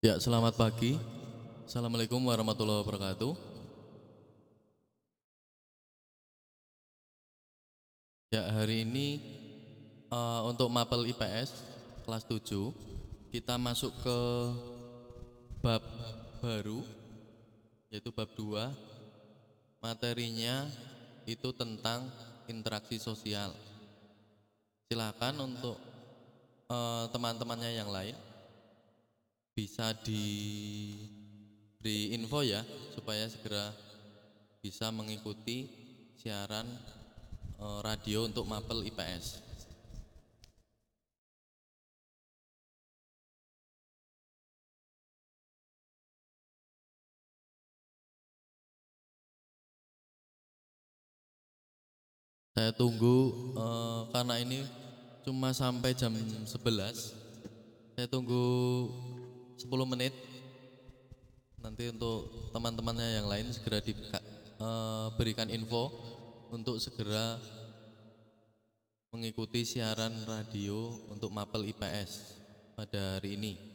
Ya, selamat pagi. Assalamualaikum warahmatullahi wabarakatuh. Ya, hari ini eh, untuk mapel IPS kelas 7 kita masuk ke bab baru yaitu bab 2. Materinya itu tentang interaksi sosial. Silakan untuk eh, teman-temannya yang lain bisa diberi info ya supaya segera bisa mengikuti siaran eh, radio untuk mapel IPS. Saya tunggu eh, karena ini cuma sampai jam 11. Saya tunggu 10 menit. Nanti untuk teman-temannya yang lain segera diberikan info untuk segera mengikuti siaran radio untuk mapel IPS pada hari ini.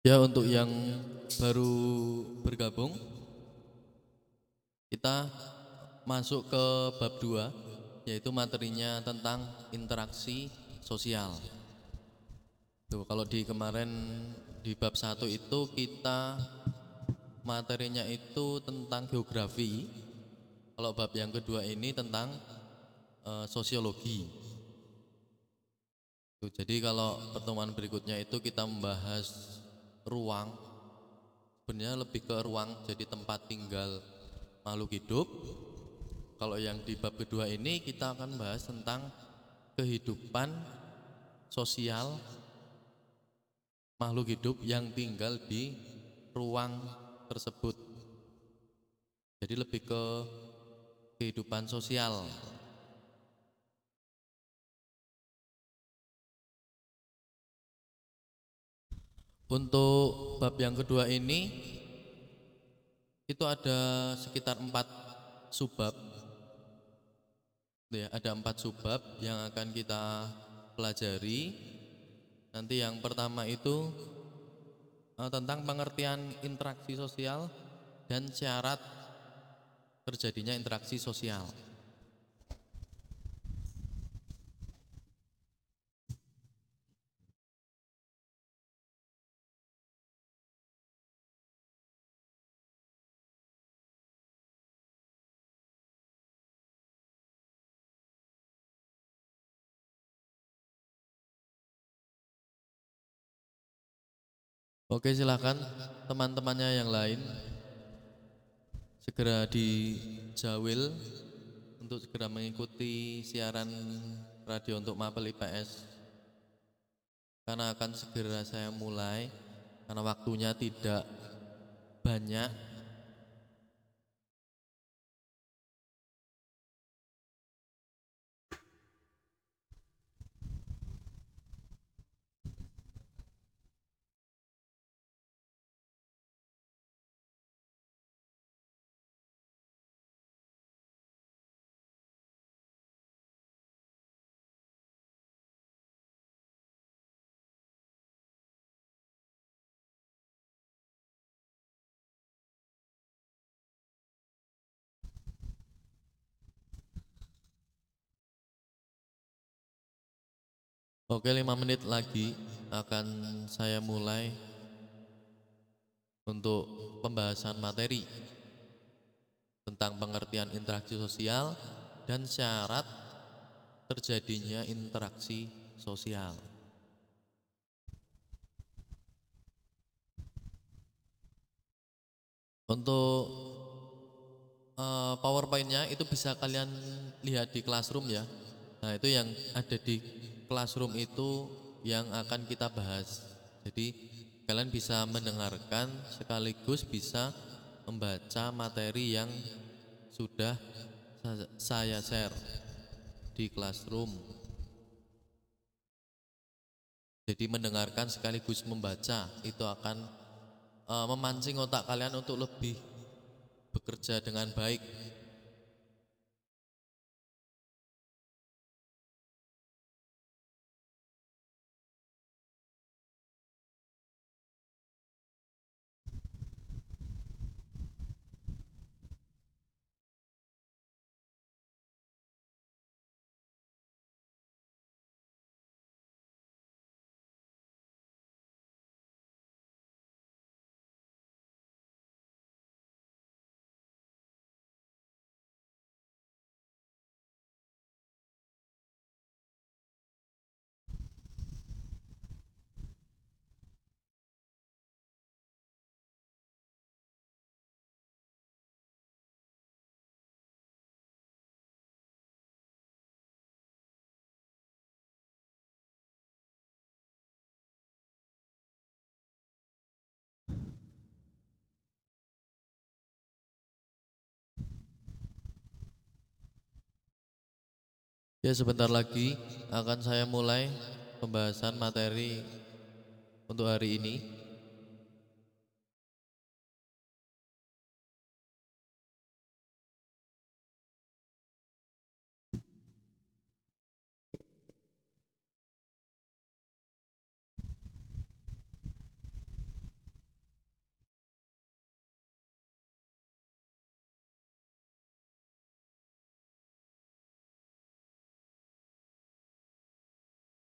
Ya untuk yang baru bergabung kita masuk ke bab 2 yaitu materinya tentang interaksi sosial. Tuh kalau di kemarin di bab 1 itu kita materinya itu tentang geografi. Kalau bab yang kedua ini tentang eh, sosiologi. Tuh, jadi kalau pertemuan berikutnya itu kita membahas ruang. Sebenarnya lebih ke ruang jadi tempat tinggal makhluk hidup. Kalau yang di bab kedua ini kita akan bahas tentang kehidupan sosial makhluk hidup yang tinggal di ruang tersebut. Jadi lebih ke kehidupan sosial Untuk bab yang kedua ini itu ada sekitar empat subbab. Ya, ada empat subbab yang akan kita pelajari. Nanti yang pertama itu eh, tentang pengertian interaksi sosial dan syarat terjadinya interaksi sosial. Oke silakan teman-temannya yang lain. Segera dijawil untuk segera mengikuti siaran radio untuk mapel IPS karena akan segera saya mulai karena waktunya tidak banyak Oke, lima menit lagi akan saya mulai untuk pembahasan materi tentang pengertian interaksi sosial dan syarat terjadinya interaksi sosial. Untuk uh, PowerPoint-nya itu bisa kalian lihat di Classroom ya. Nah, itu yang ada di Classroom itu yang akan kita bahas. Jadi kalian bisa mendengarkan sekaligus bisa membaca materi yang sudah saya share di Classroom. Jadi mendengarkan sekaligus membaca itu akan uh, memancing otak kalian untuk lebih bekerja dengan baik Ya sebentar lagi akan saya mulai pembahasan materi untuk hari ini.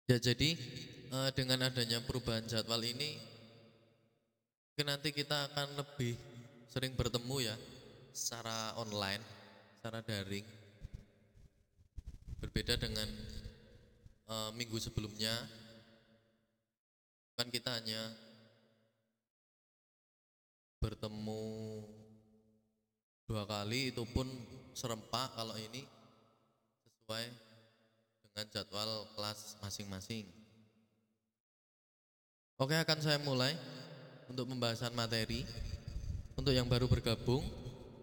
Ya jadi uh, dengan adanya perubahan jadwal ini mungkin nanti kita akan lebih sering bertemu ya secara online, secara daring. Berbeda dengan uh, minggu sebelumnya kan kita hanya bertemu dua kali itu pun serempak kalau ini sesuai dengan jadwal kelas masing-masing. Oke, akan saya mulai untuk pembahasan materi. Untuk yang baru bergabung,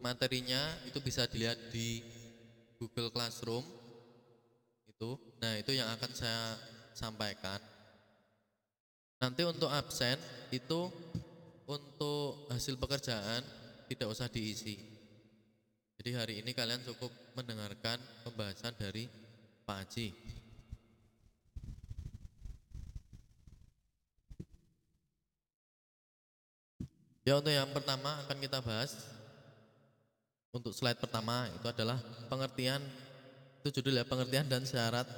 materinya itu bisa dilihat di Google Classroom. Itu. Nah, itu yang akan saya sampaikan. Nanti untuk absen itu untuk hasil pekerjaan tidak usah diisi. Jadi hari ini kalian cukup mendengarkan pembahasan dari Pak Haji. Ya untuk yang pertama akan kita bahas untuk slide pertama itu adalah pengertian itu judulnya pengertian dan syarat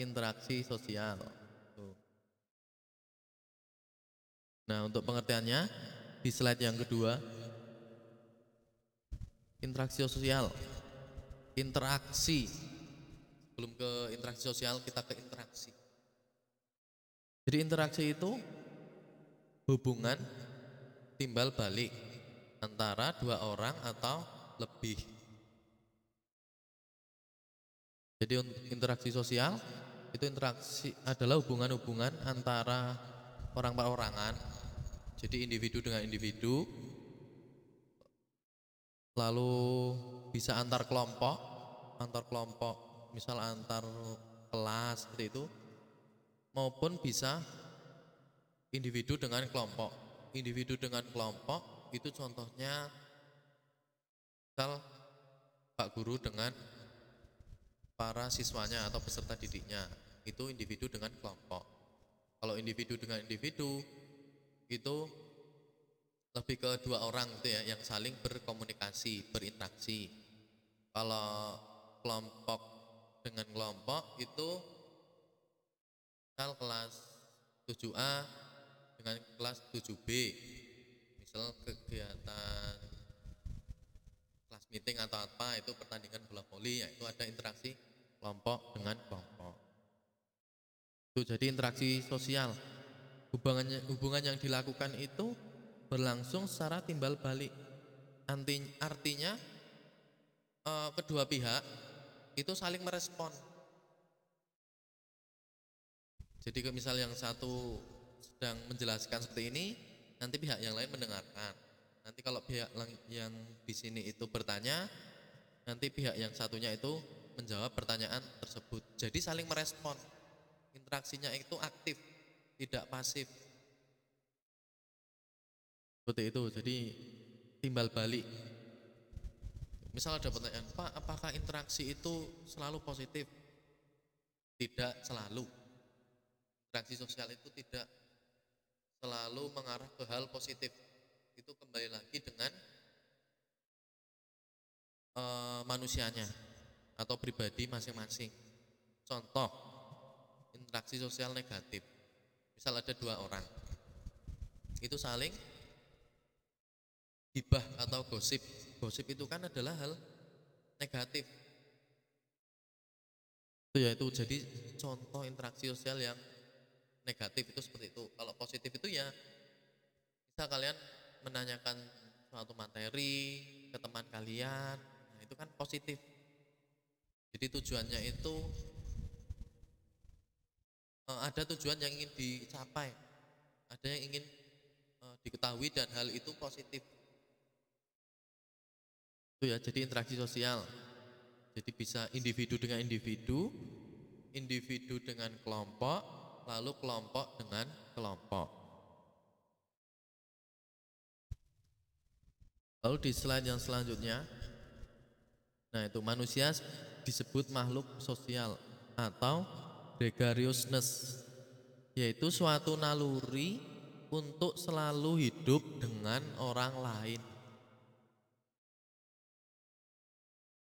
interaksi sosial. Nah untuk pengertiannya di slide yang kedua interaksi sosial interaksi belum ke interaksi sosial kita ke interaksi. Jadi interaksi itu hubungan timbal balik antara dua orang atau lebih. Jadi interaksi sosial itu interaksi adalah hubungan-hubungan antara orang per orangan jadi individu dengan individu. Lalu bisa antar kelompok antar kelompok misal antar kelas seperti itu maupun bisa individu dengan kelompok. Individu dengan kelompok itu contohnya misal Pak Guru dengan para siswanya atau peserta didiknya. Itu individu dengan kelompok. Kalau individu dengan individu itu lebih ke dua orang gitu ya yang saling berkomunikasi, berinteraksi. Kalau kelompok dengan kelompok itu misal kelas 7A dengan kelas 7B misal kegiatan kelas meeting atau apa itu pertandingan bola voli ya itu ada interaksi kelompok dengan kelompok. Itu jadi interaksi sosial. Hubungannya hubungan yang dilakukan itu berlangsung secara timbal balik. Anti, artinya eh, kedua pihak itu saling merespon. Jadi kalau misal yang satu sedang menjelaskan seperti ini, nanti pihak yang lain mendengarkan. Nanti kalau pihak yang di sini itu bertanya, nanti pihak yang satunya itu menjawab pertanyaan tersebut. Jadi saling merespon. Interaksinya itu aktif, tidak pasif. Seperti itu. Jadi timbal balik. Misal ada pertanyaan, Pak, apakah interaksi itu selalu positif? Tidak selalu. Interaksi sosial itu tidak selalu mengarah ke hal positif. Itu kembali lagi dengan eh, manusianya atau pribadi masing-masing. Contoh, interaksi sosial negatif. Misal ada dua orang, itu saling gibah atau gosip. Gosip itu kan adalah hal negatif. Itu yaitu jadi contoh interaksi sosial yang negatif itu seperti itu. Kalau positif itu ya bisa kalian menanyakan suatu materi ke teman kalian. Nah, itu kan positif. Jadi tujuannya itu eh, ada tujuan yang ingin dicapai. Ada yang ingin eh, diketahui dan hal itu positif. Itu ya, jadi interaksi sosial. Jadi bisa individu dengan individu, individu dengan kelompok, lalu kelompok dengan kelompok. Lalu di slide yang selanjutnya, nah itu manusia disebut makhluk sosial atau gregariousness, yaitu suatu naluri untuk selalu hidup dengan orang lain.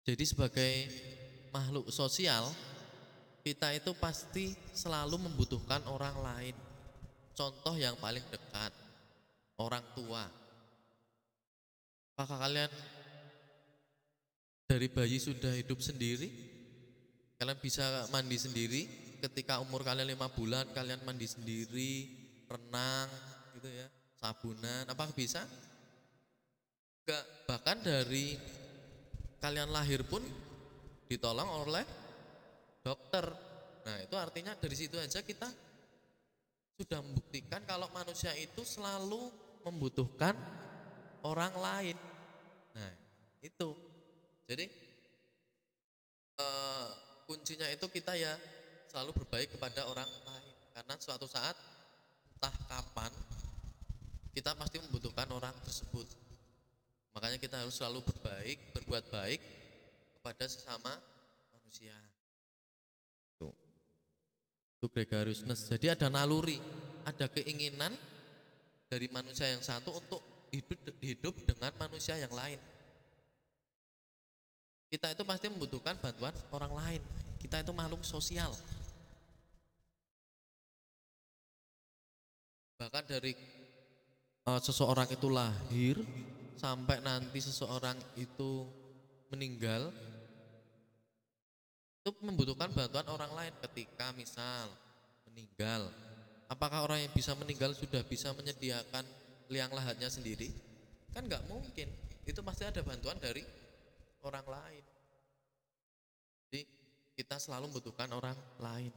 Jadi sebagai makhluk sosial, kita itu pasti selalu membutuhkan orang lain. Contoh yang paling dekat, orang tua. Apakah kalian dari bayi sudah hidup sendiri? Kalian bisa mandi sendiri? Ketika umur kalian lima bulan, kalian mandi sendiri, renang, gitu ya, sabunan. Apakah bisa? Enggak. Bahkan dari kalian lahir pun ditolong oleh dokter. Nah, itu artinya dari situ aja kita sudah membuktikan kalau manusia itu selalu membutuhkan orang lain. Nah, itu. Jadi eh, kuncinya itu kita ya selalu berbaik kepada orang lain karena suatu saat entah kapan kita pasti membutuhkan orang tersebut. Makanya kita harus selalu berbaik, berbuat baik kepada sesama manusia. Tuh. Itu gregariousness. Jadi ada naluri, ada keinginan dari manusia yang satu untuk hidup hidup dengan manusia yang lain. Kita itu pasti membutuhkan bantuan orang lain. Kita itu makhluk sosial. Bahkan dari uh, seseorang itu lahir sampai nanti seseorang itu meninggal itu membutuhkan bantuan orang lain ketika misal meninggal. Apakah orang yang bisa meninggal sudah bisa menyediakan liang lahatnya sendiri? Kan nggak mungkin. Itu pasti ada bantuan dari orang lain. Jadi kita selalu membutuhkan orang lain.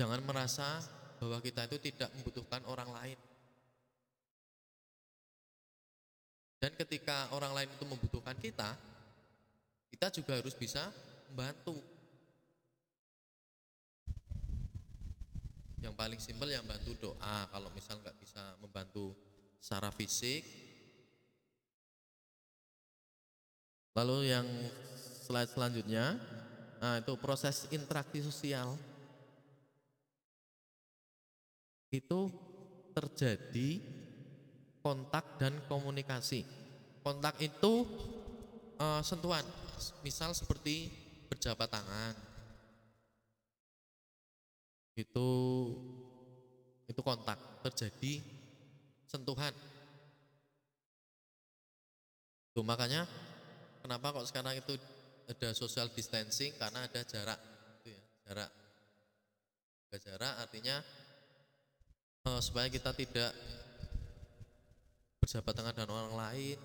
Jangan merasa bahwa kita itu tidak membutuhkan orang lain Dan ketika orang lain itu membutuhkan kita, kita juga harus bisa membantu. Yang paling simpel yang bantu doa. Kalau misal nggak bisa membantu secara fisik. Lalu yang slide selanjutnya, nah itu proses interaksi sosial. Itu terjadi kontak dan komunikasi. Kontak itu uh, sentuhan, misal seperti berjabat tangan. Itu itu kontak terjadi sentuhan. Tuh makanya kenapa kok sekarang itu ada social distancing karena ada jarak, itu ya, jarak. Jarak artinya uh, supaya kita tidak berjabat tangan dengan orang lain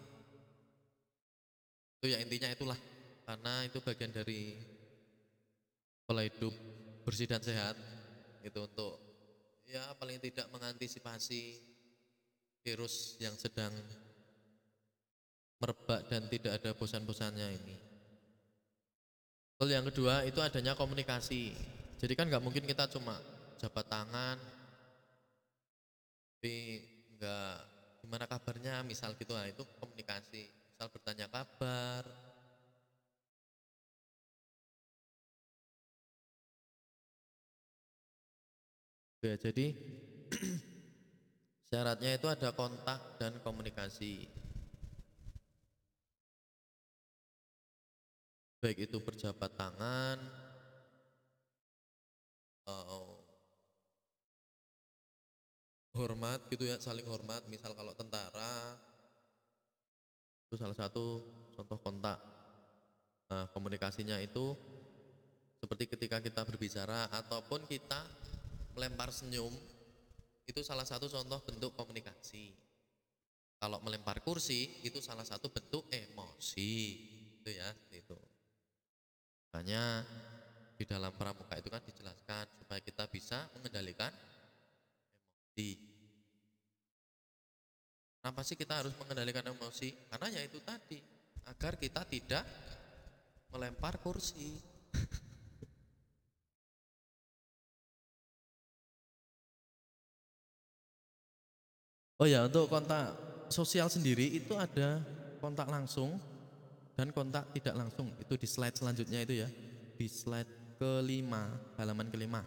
Itu ya intinya itulah karena itu bagian dari pola hidup bersih dan sehat itu untuk ya paling tidak mengantisipasi virus yang sedang merebak dan tidak ada bosan-bosannya ini. Lalu yang kedua itu adanya komunikasi. Jadi kan nggak mungkin kita cuma jabat tangan, tapi nggak gimana kabarnya, misal gitu lah itu komunikasi. Misal bertanya kabar, Ya, jadi syaratnya itu ada kontak dan komunikasi. Baik itu berjabat tangan, uh, hormat gitu ya, saling hormat. Misal kalau tentara itu salah satu contoh kontak. Nah, komunikasinya itu seperti ketika kita berbicara ataupun kita melempar senyum itu salah satu contoh bentuk komunikasi. Kalau melempar kursi itu salah satu bentuk emosi, itu ya, itu. Makanya di dalam pramuka itu kan dijelaskan supaya kita bisa mengendalikan emosi. Kenapa sih kita harus mengendalikan emosi? Karena ya itu tadi, agar kita tidak melempar kursi. Oh ya, untuk kontak sosial sendiri itu ada kontak langsung dan kontak tidak langsung. Itu di slide selanjutnya itu ya. Di slide kelima, halaman kelima.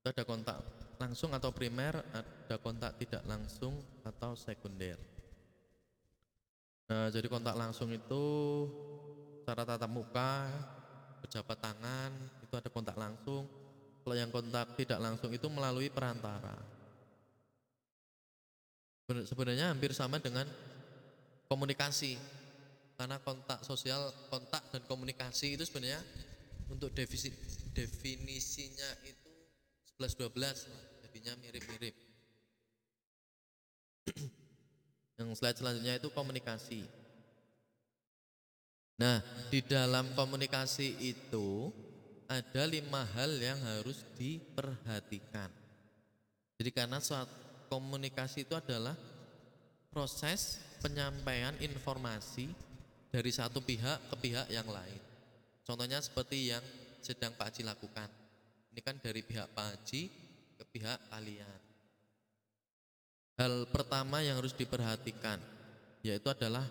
Itu ada kontak langsung atau primer, ada kontak tidak langsung atau sekunder. Nah, jadi kontak langsung itu cara tatap muka, pejabat tangan, itu ada kontak langsung. Kalau yang kontak tidak langsung itu melalui perantara sebenarnya hampir sama dengan komunikasi karena kontak sosial kontak dan komunikasi itu sebenarnya untuk defisit definisinya itu 11 12 jadinya mirip-mirip yang slide selanjutnya itu komunikasi nah di dalam komunikasi itu ada lima hal yang harus diperhatikan jadi karena suatu komunikasi itu adalah proses penyampaian informasi dari satu pihak ke pihak yang lain. Contohnya seperti yang sedang Pak Haji lakukan. Ini kan dari pihak Pak Haji ke pihak kalian. Hal pertama yang harus diperhatikan yaitu adalah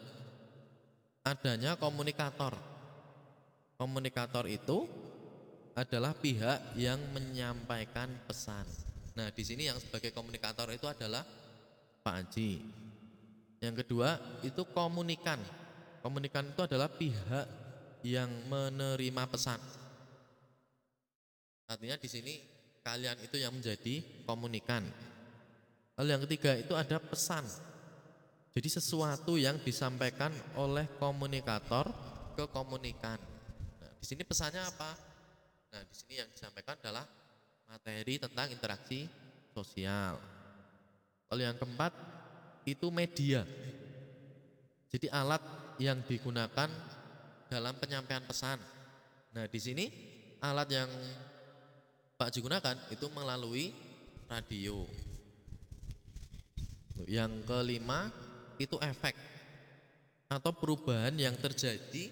adanya komunikator. Komunikator itu adalah pihak yang menyampaikan pesan. Nah, di sini yang sebagai komunikator itu adalah Pak Haji. Yang kedua itu komunikan. Komunikan itu adalah pihak yang menerima pesan. Artinya di sini kalian itu yang menjadi komunikan. Lalu yang ketiga itu ada pesan. Jadi sesuatu yang disampaikan oleh komunikator ke komunikan. Nah, di sini pesannya apa? Nah, di sini yang disampaikan adalah materi tentang interaksi sosial. Lalu yang keempat itu media. Jadi alat yang digunakan dalam penyampaian pesan. Nah, di sini alat yang Pak digunakan itu melalui radio. Yang kelima itu efek atau perubahan yang terjadi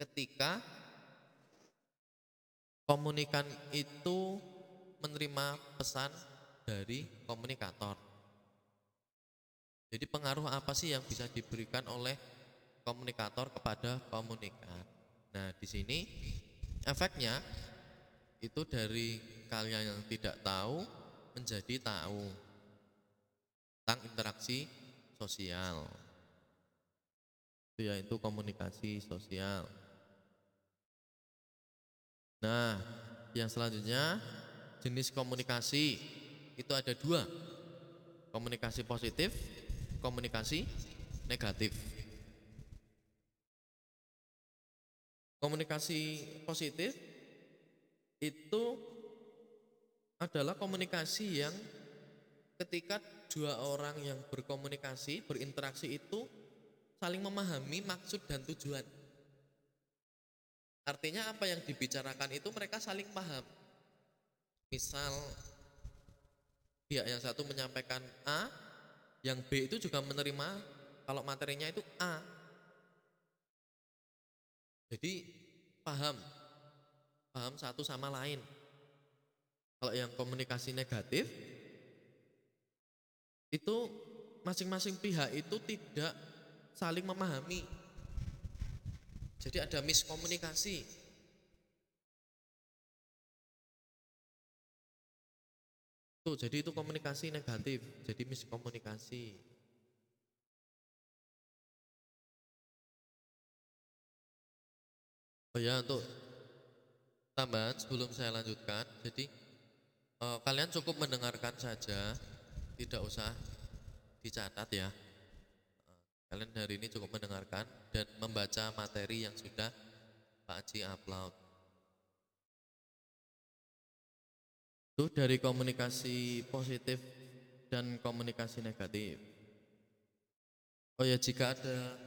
ketika komunikan itu menerima pesan dari komunikator. Jadi pengaruh apa sih yang bisa diberikan oleh komunikator kepada komunikan? Nah, di sini efeknya itu dari kalian yang tidak tahu menjadi tahu tentang interaksi sosial. Itu yaitu komunikasi sosial. Nah, yang selanjutnya jenis komunikasi itu ada dua, komunikasi positif, komunikasi negatif. Komunikasi positif itu adalah komunikasi yang ketika dua orang yang berkomunikasi, berinteraksi itu saling memahami maksud dan tujuan. Artinya apa yang dibicarakan itu mereka saling paham. Misal pihak yang satu menyampaikan A, yang B itu juga menerima kalau materinya itu A. Jadi paham, paham satu sama lain. Kalau yang komunikasi negatif itu masing-masing pihak itu tidak saling memahami. Jadi ada miskomunikasi. Tuh, jadi itu komunikasi negatif, jadi miskomunikasi. Oh ya, untuk tambahan sebelum saya lanjutkan, jadi eh, kalian cukup mendengarkan saja, tidak usah dicatat ya. Eh, Kalian hari ini cukup mendengarkan dan membaca materi yang sudah Pak Haji upload. Itu dari komunikasi positif dan komunikasi negatif. Oh ya, jika ada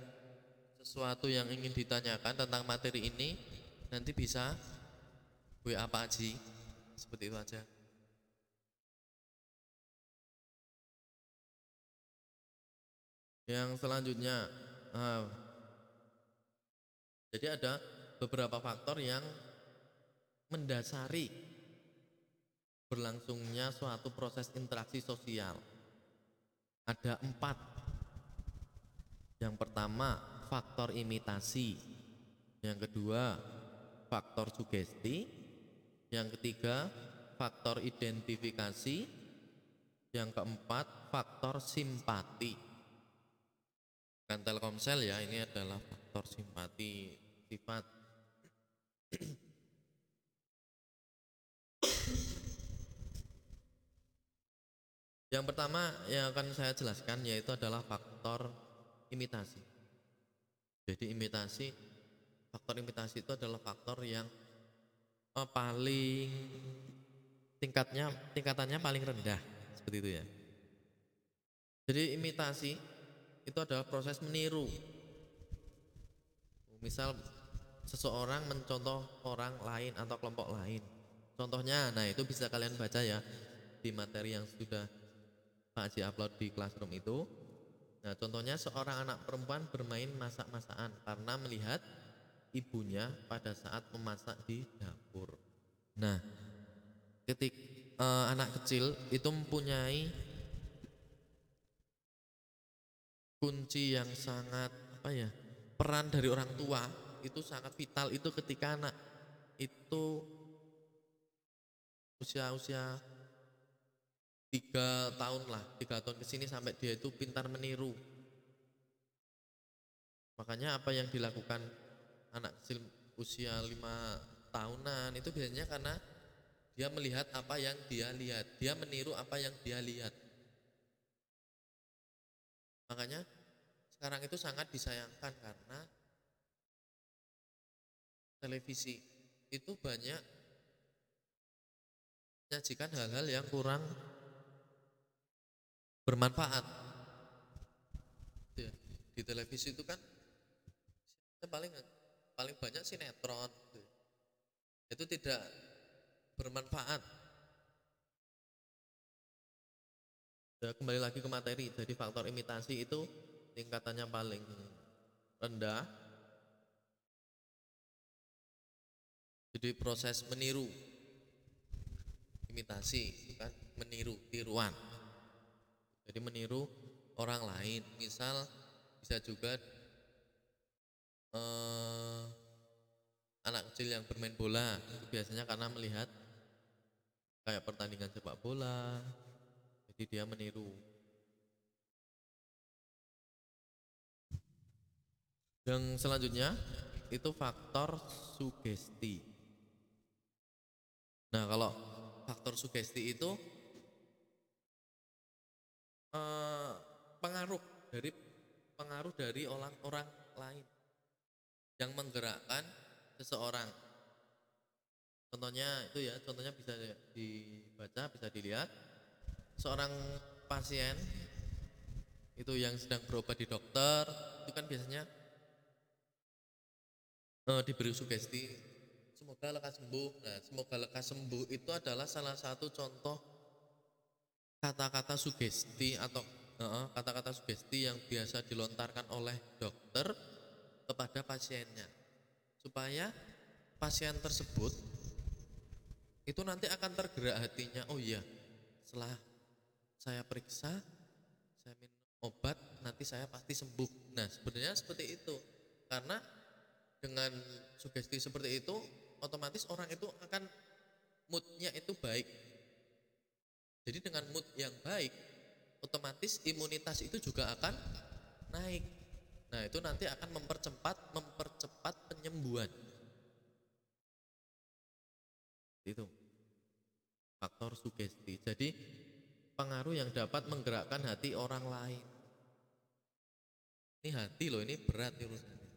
sesuatu yang ingin ditanyakan tentang materi ini, nanti bisa WA Pak Haji. Seperti itu aja. Yang selanjutnya, ah, jadi ada beberapa faktor yang mendasari berlangsungnya suatu proses interaksi sosial. Ada empat. Yang pertama, faktor imitasi. Yang kedua, faktor sugesti. Yang ketiga, faktor identifikasi. Yang keempat, faktor simpati. Bukan Telkomsel ya, ini adalah faktor simpati sifat. Yang pertama yang akan saya jelaskan yaitu adalah faktor imitasi. Jadi imitasi, faktor imitasi itu adalah faktor yang eh, paling tingkatnya tingkatannya paling rendah seperti itu ya. Jadi imitasi itu adalah proses meniru. Misal seseorang mencontoh orang lain atau kelompok lain. Contohnya, nah itu bisa kalian baca ya di materi yang sudah Pak Haji upload di classroom itu. Nah, contohnya seorang anak perempuan bermain masak-masakan karena melihat ibunya pada saat memasak di dapur. Nah, ketik eh, anak kecil itu mempunyai kunci yang sangat apa ya peran dari orang tua itu sangat vital itu ketika anak itu usia-usia tiga tahun lah tiga tahun ke sini sampai dia itu pintar meniru makanya apa yang dilakukan anak kecil usia lima tahunan itu biasanya karena dia melihat apa yang dia lihat dia meniru apa yang dia lihat makanya sekarang itu sangat disayangkan karena televisi itu banyak menyajikan hal-hal yang kurang bermanfaat. Di televisi itu kan paling paling banyak sinetron. gitu. Itu tidak bermanfaat. Ya, kembali lagi ke materi. Jadi faktor imitasi itu tingkatannya paling rendah. Jadi proses meniru imitasi bukan meniru tiruan. Jadi meniru orang lain. Misal bisa juga eh, anak kecil yang bermain bola itu biasanya karena melihat kayak pertandingan sepak bola. Jadi dia meniru. Yang selanjutnya itu faktor sugesti. Nah, kalau faktor sugesti itu eh, pengaruh dari pengaruh dari orang-orang lain yang menggerakkan seseorang. Contohnya itu ya, contohnya bisa dibaca, bisa dilihat. Seorang pasien itu yang sedang berobat di dokter, itu kan biasanya eh, diberi sugesti semoga lekas sembuh. Nah, semoga lekas sembuh itu adalah salah satu contoh kata-kata sugesti atau eh, kata-kata sugesti yang biasa dilontarkan oleh dokter kepada pasiennya supaya pasien tersebut itu nanti akan tergerak hatinya. Oh iya, setelah saya periksa, saya minum obat, nanti saya pasti sembuh. Nah, sebenarnya seperti itu. Karena dengan sugesti seperti itu, otomatis orang itu akan moodnya itu baik. Jadi dengan mood yang baik, otomatis imunitas itu juga akan naik. Nah, itu nanti akan mempercepat mempercepat penyembuhan. Itu faktor sugesti. Jadi pengaruh yang dapat menggerakkan hati orang lain. Ini hati loh, ini berat urusannya.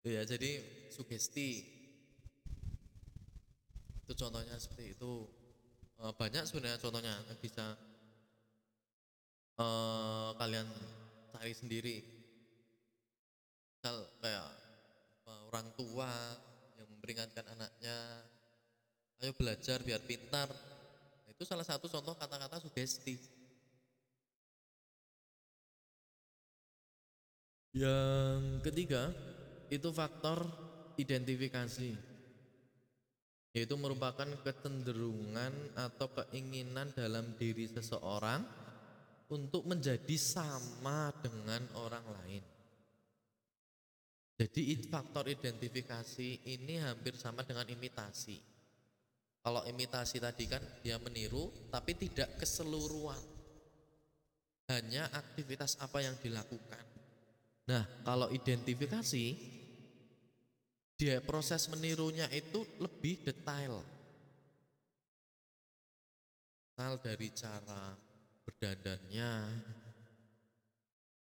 Ya, jadi sugesti itu contohnya seperti itu. Eh, banyak sebenarnya contohnya bisa uh, kalian cari sendiri. Misal kayak orang tua yang memperingatkan anaknya, ayo belajar biar pintar. Nah, itu salah satu contoh kata-kata sugesti. Yang ketiga, itu faktor identifikasi yaitu merupakan kecenderungan atau keinginan dalam diri seseorang untuk menjadi sama dengan orang lain. Jadi faktor identifikasi ini hampir sama dengan imitasi. Kalau imitasi tadi kan dia meniru tapi tidak keseluruhan. Hanya aktivitas apa yang dilakukan. Nah, kalau identifikasi dia proses menirunya itu lebih detail. Detail dari cara berdandannya,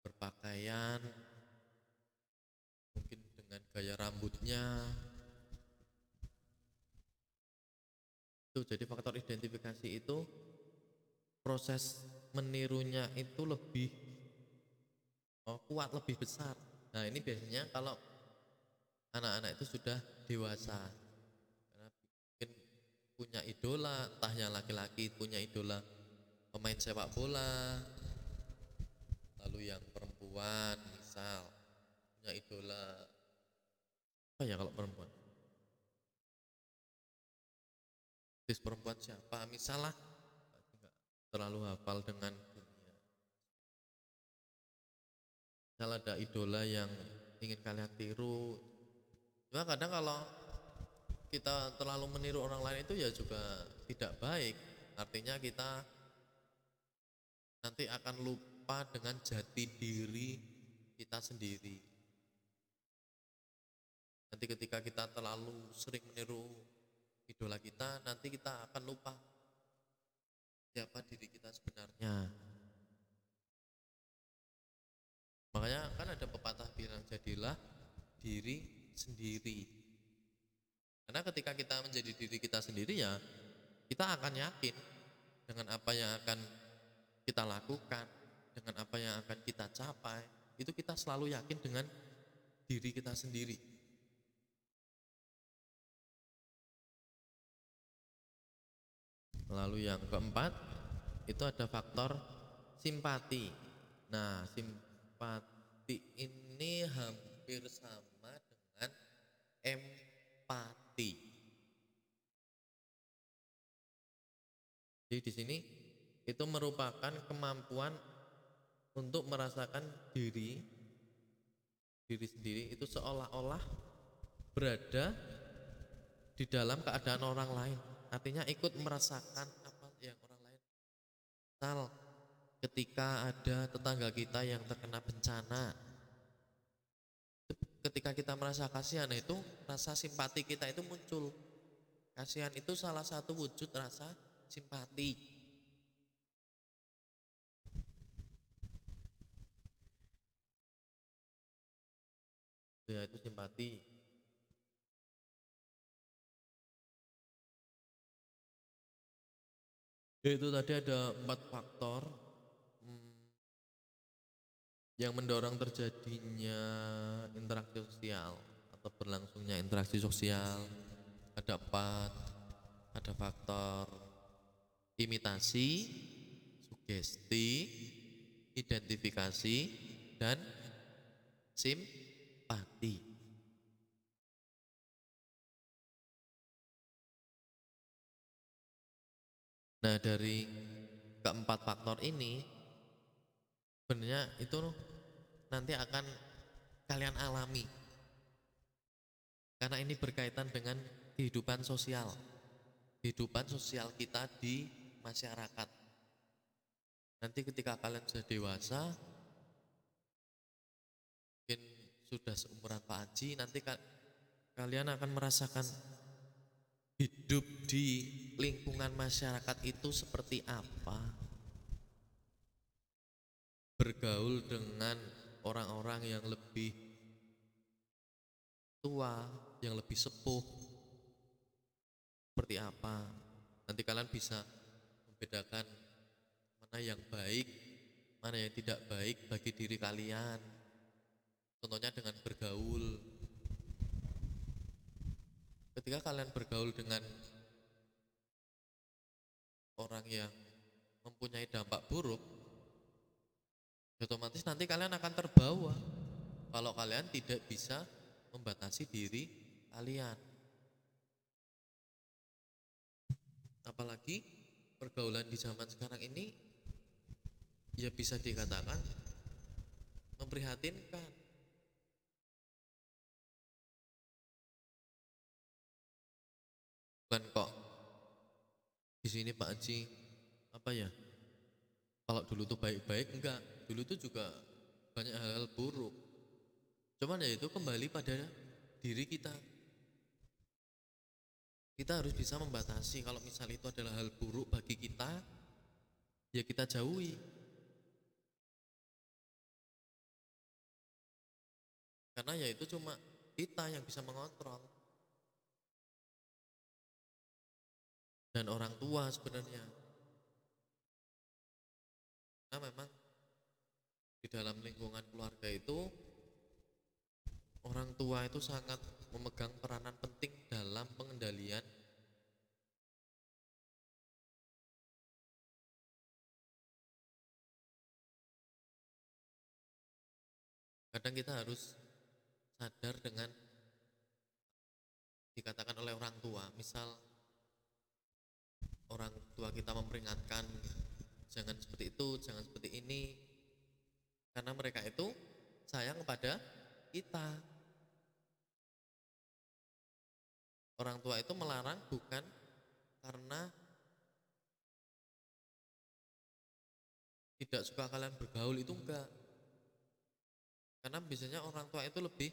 berpakaian, mungkin dengan gaya rambutnya. Itu jadi faktor identifikasi itu proses menirunya itu lebih oh, kuat, lebih besar. Nah ini biasanya kalau anak-anak itu sudah dewasa karena mungkin punya idola yang laki-laki punya idola pemain sepak bola lalu yang perempuan misal punya idola. Apa ya kalau perempuan? Artis perempuan siapa? Misalnya terlalu hafal dengan dunia. Misal ada idola yang ingin kalian tiru. Cuma kadang kalau kita terlalu meniru orang lain itu ya juga tidak baik. Artinya kita nanti akan lupa dengan jati diri kita sendiri. Nanti ketika kita terlalu sering meniru idola kita, nanti kita akan lupa siapa diri kita sebenarnya. Makanya kan ada pepatah bilang jadilah diri sendiri. Karena ketika kita menjadi diri kita sendiri ya, kita akan yakin dengan apa yang akan kita lakukan, dengan apa yang akan kita capai, itu kita selalu yakin dengan diri kita sendiri. Lalu yang keempat, itu ada faktor simpati. Nah, simpati ini hampir sama empati. Jadi di sini itu merupakan kemampuan untuk merasakan diri diri sendiri itu seolah-olah berada di dalam keadaan orang lain. Artinya ikut merasakan apa yang orang lain. Misal ketika ada tetangga kita yang terkena bencana, ketika kita merasa kasihan itu rasa simpati kita itu muncul. Kasihan itu salah satu wujud rasa simpati. Ya itu simpati. Itu tadi ada empat faktor yang mendorong terjadinya interaksi sosial atau berlangsungnya interaksi sosial ada empat ada faktor imitasi sugesti identifikasi dan simpati nah dari keempat faktor ini sebenarnya itu nanti akan kalian alami. Karena ini berkaitan dengan kehidupan sosial. Kehidupan sosial kita di masyarakat. Nanti ketika kalian sudah dewasa sudah seumuran Pak Haji nanti kalian akan merasakan hidup di lingkungan masyarakat itu seperti apa bergaul dengan orang-orang yang lebih tua, yang lebih sepuh seperti apa. Nanti kalian bisa membedakan mana yang baik, mana yang tidak baik bagi diri kalian. Contohnya dengan bergaul. Ketika kalian bergaul dengan orang yang mempunyai dampak buruk, otomatis nanti kalian akan terbawa kalau kalian tidak bisa membatasi diri kalian. Apalagi pergaulan di zaman sekarang ini ya bisa dikatakan memprihatinkan. Bukan kok di sini Pak Haji apa ya? Kalau dulu tuh baik-baik enggak, dulu tuh juga banyak hal-hal buruk. Cuman ya itu kembali pada diri kita. Kita harus bisa membatasi kalau misal itu adalah hal buruk bagi kita, ya kita jauhi. Karena ya itu cuma kita yang bisa mengontrol. Dan orang tua sebenarnya. Karena memang di dalam lingkungan keluarga itu orang tua itu sangat memegang peranan penting dalam pengendalian kadang kita harus sadar dengan dikatakan oleh orang tua misal orang tua kita memperingatkan jangan seperti itu jangan seperti ini. Karena mereka itu sayang kepada kita. Orang tua itu melarang bukan karena tidak suka kalian bergaul itu enggak. Karena biasanya orang tua itu lebih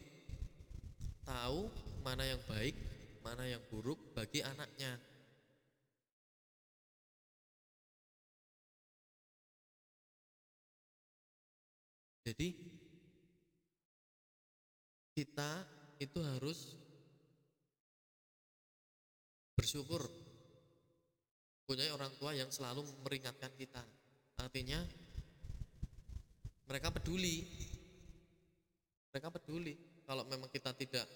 tahu mana yang baik, mana yang buruk bagi anaknya. Jadi kita itu harus bersyukur punya orang tua yang selalu meringatkan kita. Artinya mereka peduli. Mereka peduli kalau memang kita tidak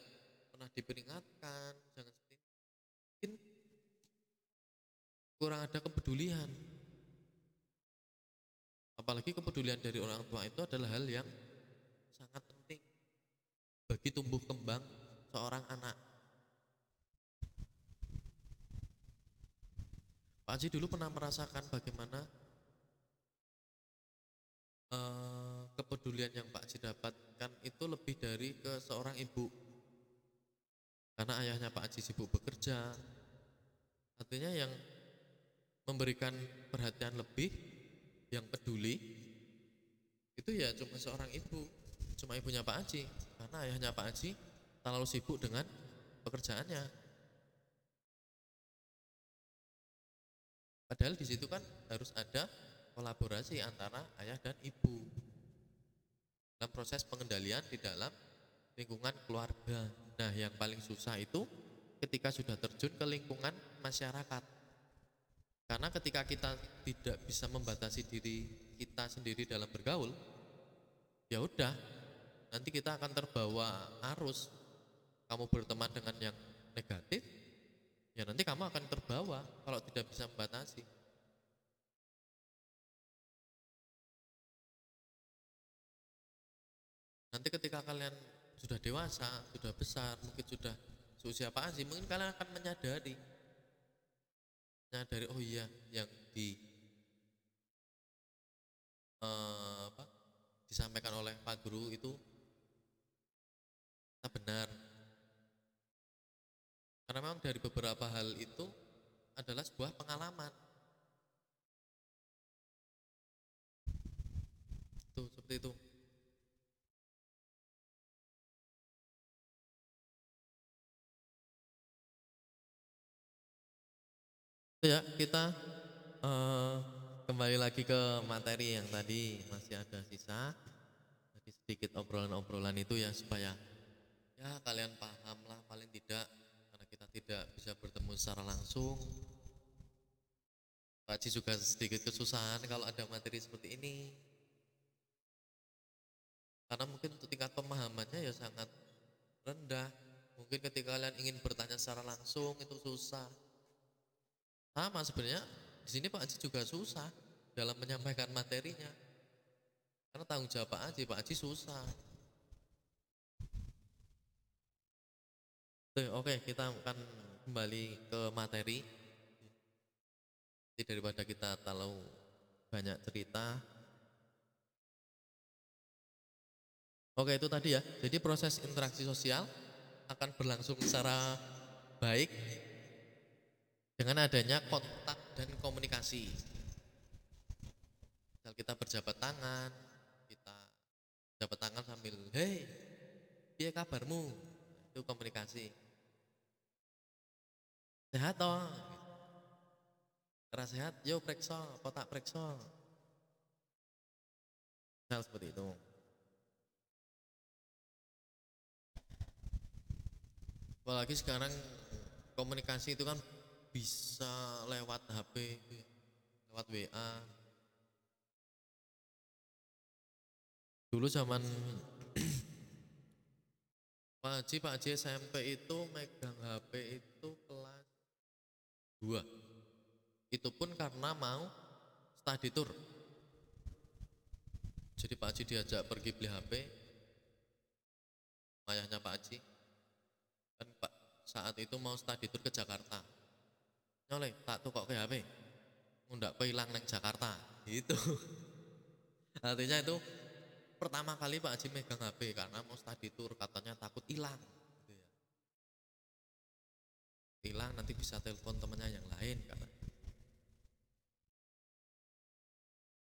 pernah diperingatkan jangan seperti itu mungkin kurang ada kepedulian apalagi kepedulian dari orang tua itu adalah hal yang sangat penting bagi tumbuh kembang seorang anak. Pak Haji dulu pernah merasakan bagaimana uh, kepedulian yang Pak Haji dapatkan itu lebih dari ke seorang ibu. Karena ayahnya Pak Haji sibuk bekerja artinya yang memberikan perhatian lebih yang peduli itu ya cuma seorang ibu cuma ibunya Pak Haji karena ayahnya Pak Haji terlalu sibuk dengan pekerjaannya padahal di situ kan harus ada kolaborasi antara ayah dan ibu dalam proses pengendalian di dalam lingkungan keluarga. Nah, yang paling susah itu ketika sudah terjun ke lingkungan masyarakat. Karena ketika kita tidak bisa membatasi diri kita sendiri dalam bergaul, ya udah nanti kita akan terbawa arus. Kamu berteman dengan yang negatif ya nanti kamu akan terbawa kalau tidak bisa membatasi. Nanti ketika kalian sudah dewasa sudah besar mungkin sudah seusia apa sih mungkin kalian akan menyadari menyadari oh iya yang di eh, apa disampaikan oleh Pak Guru itu tak benar. Karena memang dari beberapa hal itu adalah sebuah pengalaman. Tuh seperti itu ya kita eh, kembali lagi ke materi yang tadi masih ada sisa. Tadi sedikit obrolan-obrolan itu ya supaya ya kalian paham lah paling tidak karena kita tidak bisa bertemu secara langsung. Pak Haji juga sedikit kesusahan kalau ada materi seperti ini. Karena mungkin untuk tingkat pemahamannya ya sangat rendah. Mungkin ketika kalian ingin bertanya secara langsung itu susah sama sebenarnya di sini Pak Haji juga susah dalam menyampaikan materinya. Karena tanggung jawab Pak Haji, Pak Haji susah. Oke, kita akan kembali ke materi. Jadi daripada kita terlalu banyak cerita. Oke, itu tadi ya. Jadi proses interaksi sosial akan berlangsung secara baik dengan adanya kontak dan komunikasi. Misal kita berjabat tangan, kita jabat tangan sambil, hei, dia kabarmu? Itu komunikasi. Sehat toh? Keras sehat, yo prekso, kotak prekso. Misal seperti itu. Apalagi sekarang komunikasi itu kan bisa lewat HP, lewat WA. Dulu zaman Pak Haji, Pak Haji SMP itu megang HP itu kelas 2. Itu pun karena mau study tour. Jadi Pak Haji diajak pergi beli HP. Ayahnya Pak Haji. Kan Pak saat itu mau study tour ke Jakarta nyoleh tak tuh kok ke HP. Ngundak hilang neng Jakarta. Itu artinya itu pertama kali Pak Haji megang HP karena mau study tour katanya takut hilang gitu ya. hilang nanti bisa telepon temennya yang lain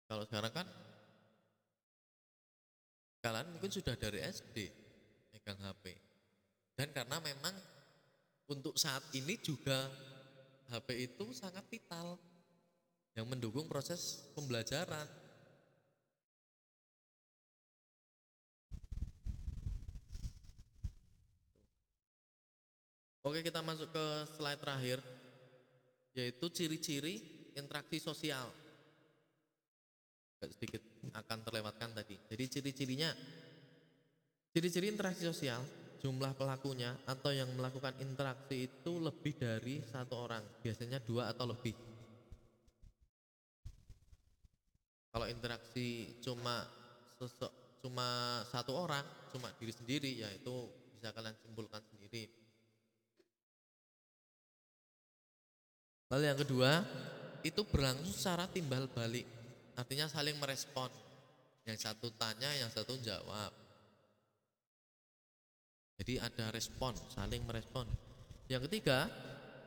kalau sekarang kan kalian mungkin sudah dari SD megang HP dan karena memang untuk saat ini juga HP itu sangat vital yang mendukung proses pembelajaran. Oke kita masuk ke slide terakhir yaitu ciri-ciri interaksi sosial. Sedikit akan terlewatkan tadi. Jadi ciri-cirinya, ciri-ciri interaksi sosial jumlah pelakunya atau yang melakukan interaksi itu lebih dari satu orang, biasanya dua atau lebih. Kalau interaksi cuma sosok, cuma satu orang, cuma diri sendiri, ya itu bisa kalian simpulkan sendiri. Lalu yang kedua, itu berlangsung secara timbal balik, artinya saling merespon. Yang satu tanya, yang satu jawab. Jadi ada respon, saling merespon. Yang ketiga,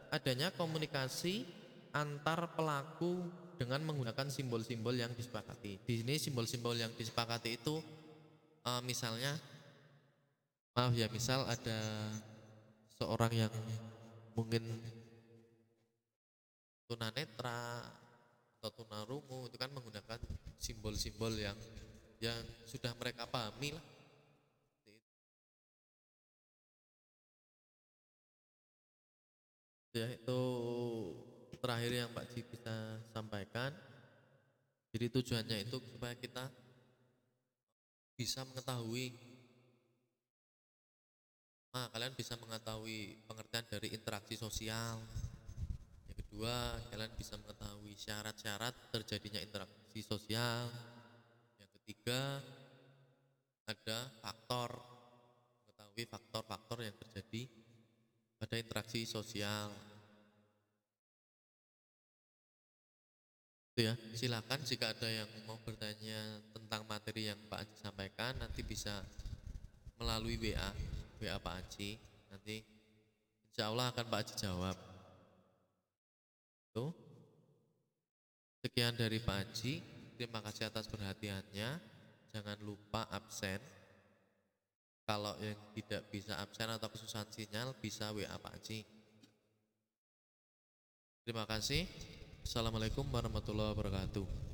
adanya komunikasi antar pelaku dengan menggunakan simbol-simbol yang disepakati. Di sini simbol-simbol yang disepakati itu uh, misalnya maaf ya, misal ada seorang yang mungkin tunanetra atau tunarungu itu kan menggunakan simbol-simbol yang yang sudah mereka pahami ya itu terakhir yang Pak Ji bisa sampaikan. Jadi tujuannya itu supaya kita bisa mengetahui nah, kalian bisa mengetahui pengertian dari interaksi sosial. Yang kedua kalian bisa mengetahui syarat-syarat terjadinya interaksi sosial. Yang ketiga ada faktor mengetahui faktor-faktor yang terjadi pada interaksi sosial. Itu ya. Silakan jika ada yang mau bertanya tentang materi yang Pak Haji sampaikan nanti bisa melalui WA WA Pak Haji nanti insya Allah akan Pak Haji jawab. Itu sekian dari Pak Haji terima kasih atas perhatiannya. Jangan lupa absen kalau yang tidak bisa absen atau kesusahan sinyal bisa WA Pak Haji. Terima kasih. Assalamualaikum warahmatullahi wabarakatuh